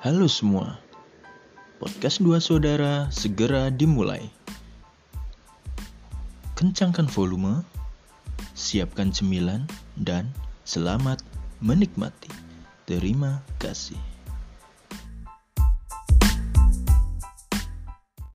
Halo semua, podcast dua saudara segera dimulai. Kencangkan volume, siapkan cemilan, dan selamat menikmati. Terima kasih.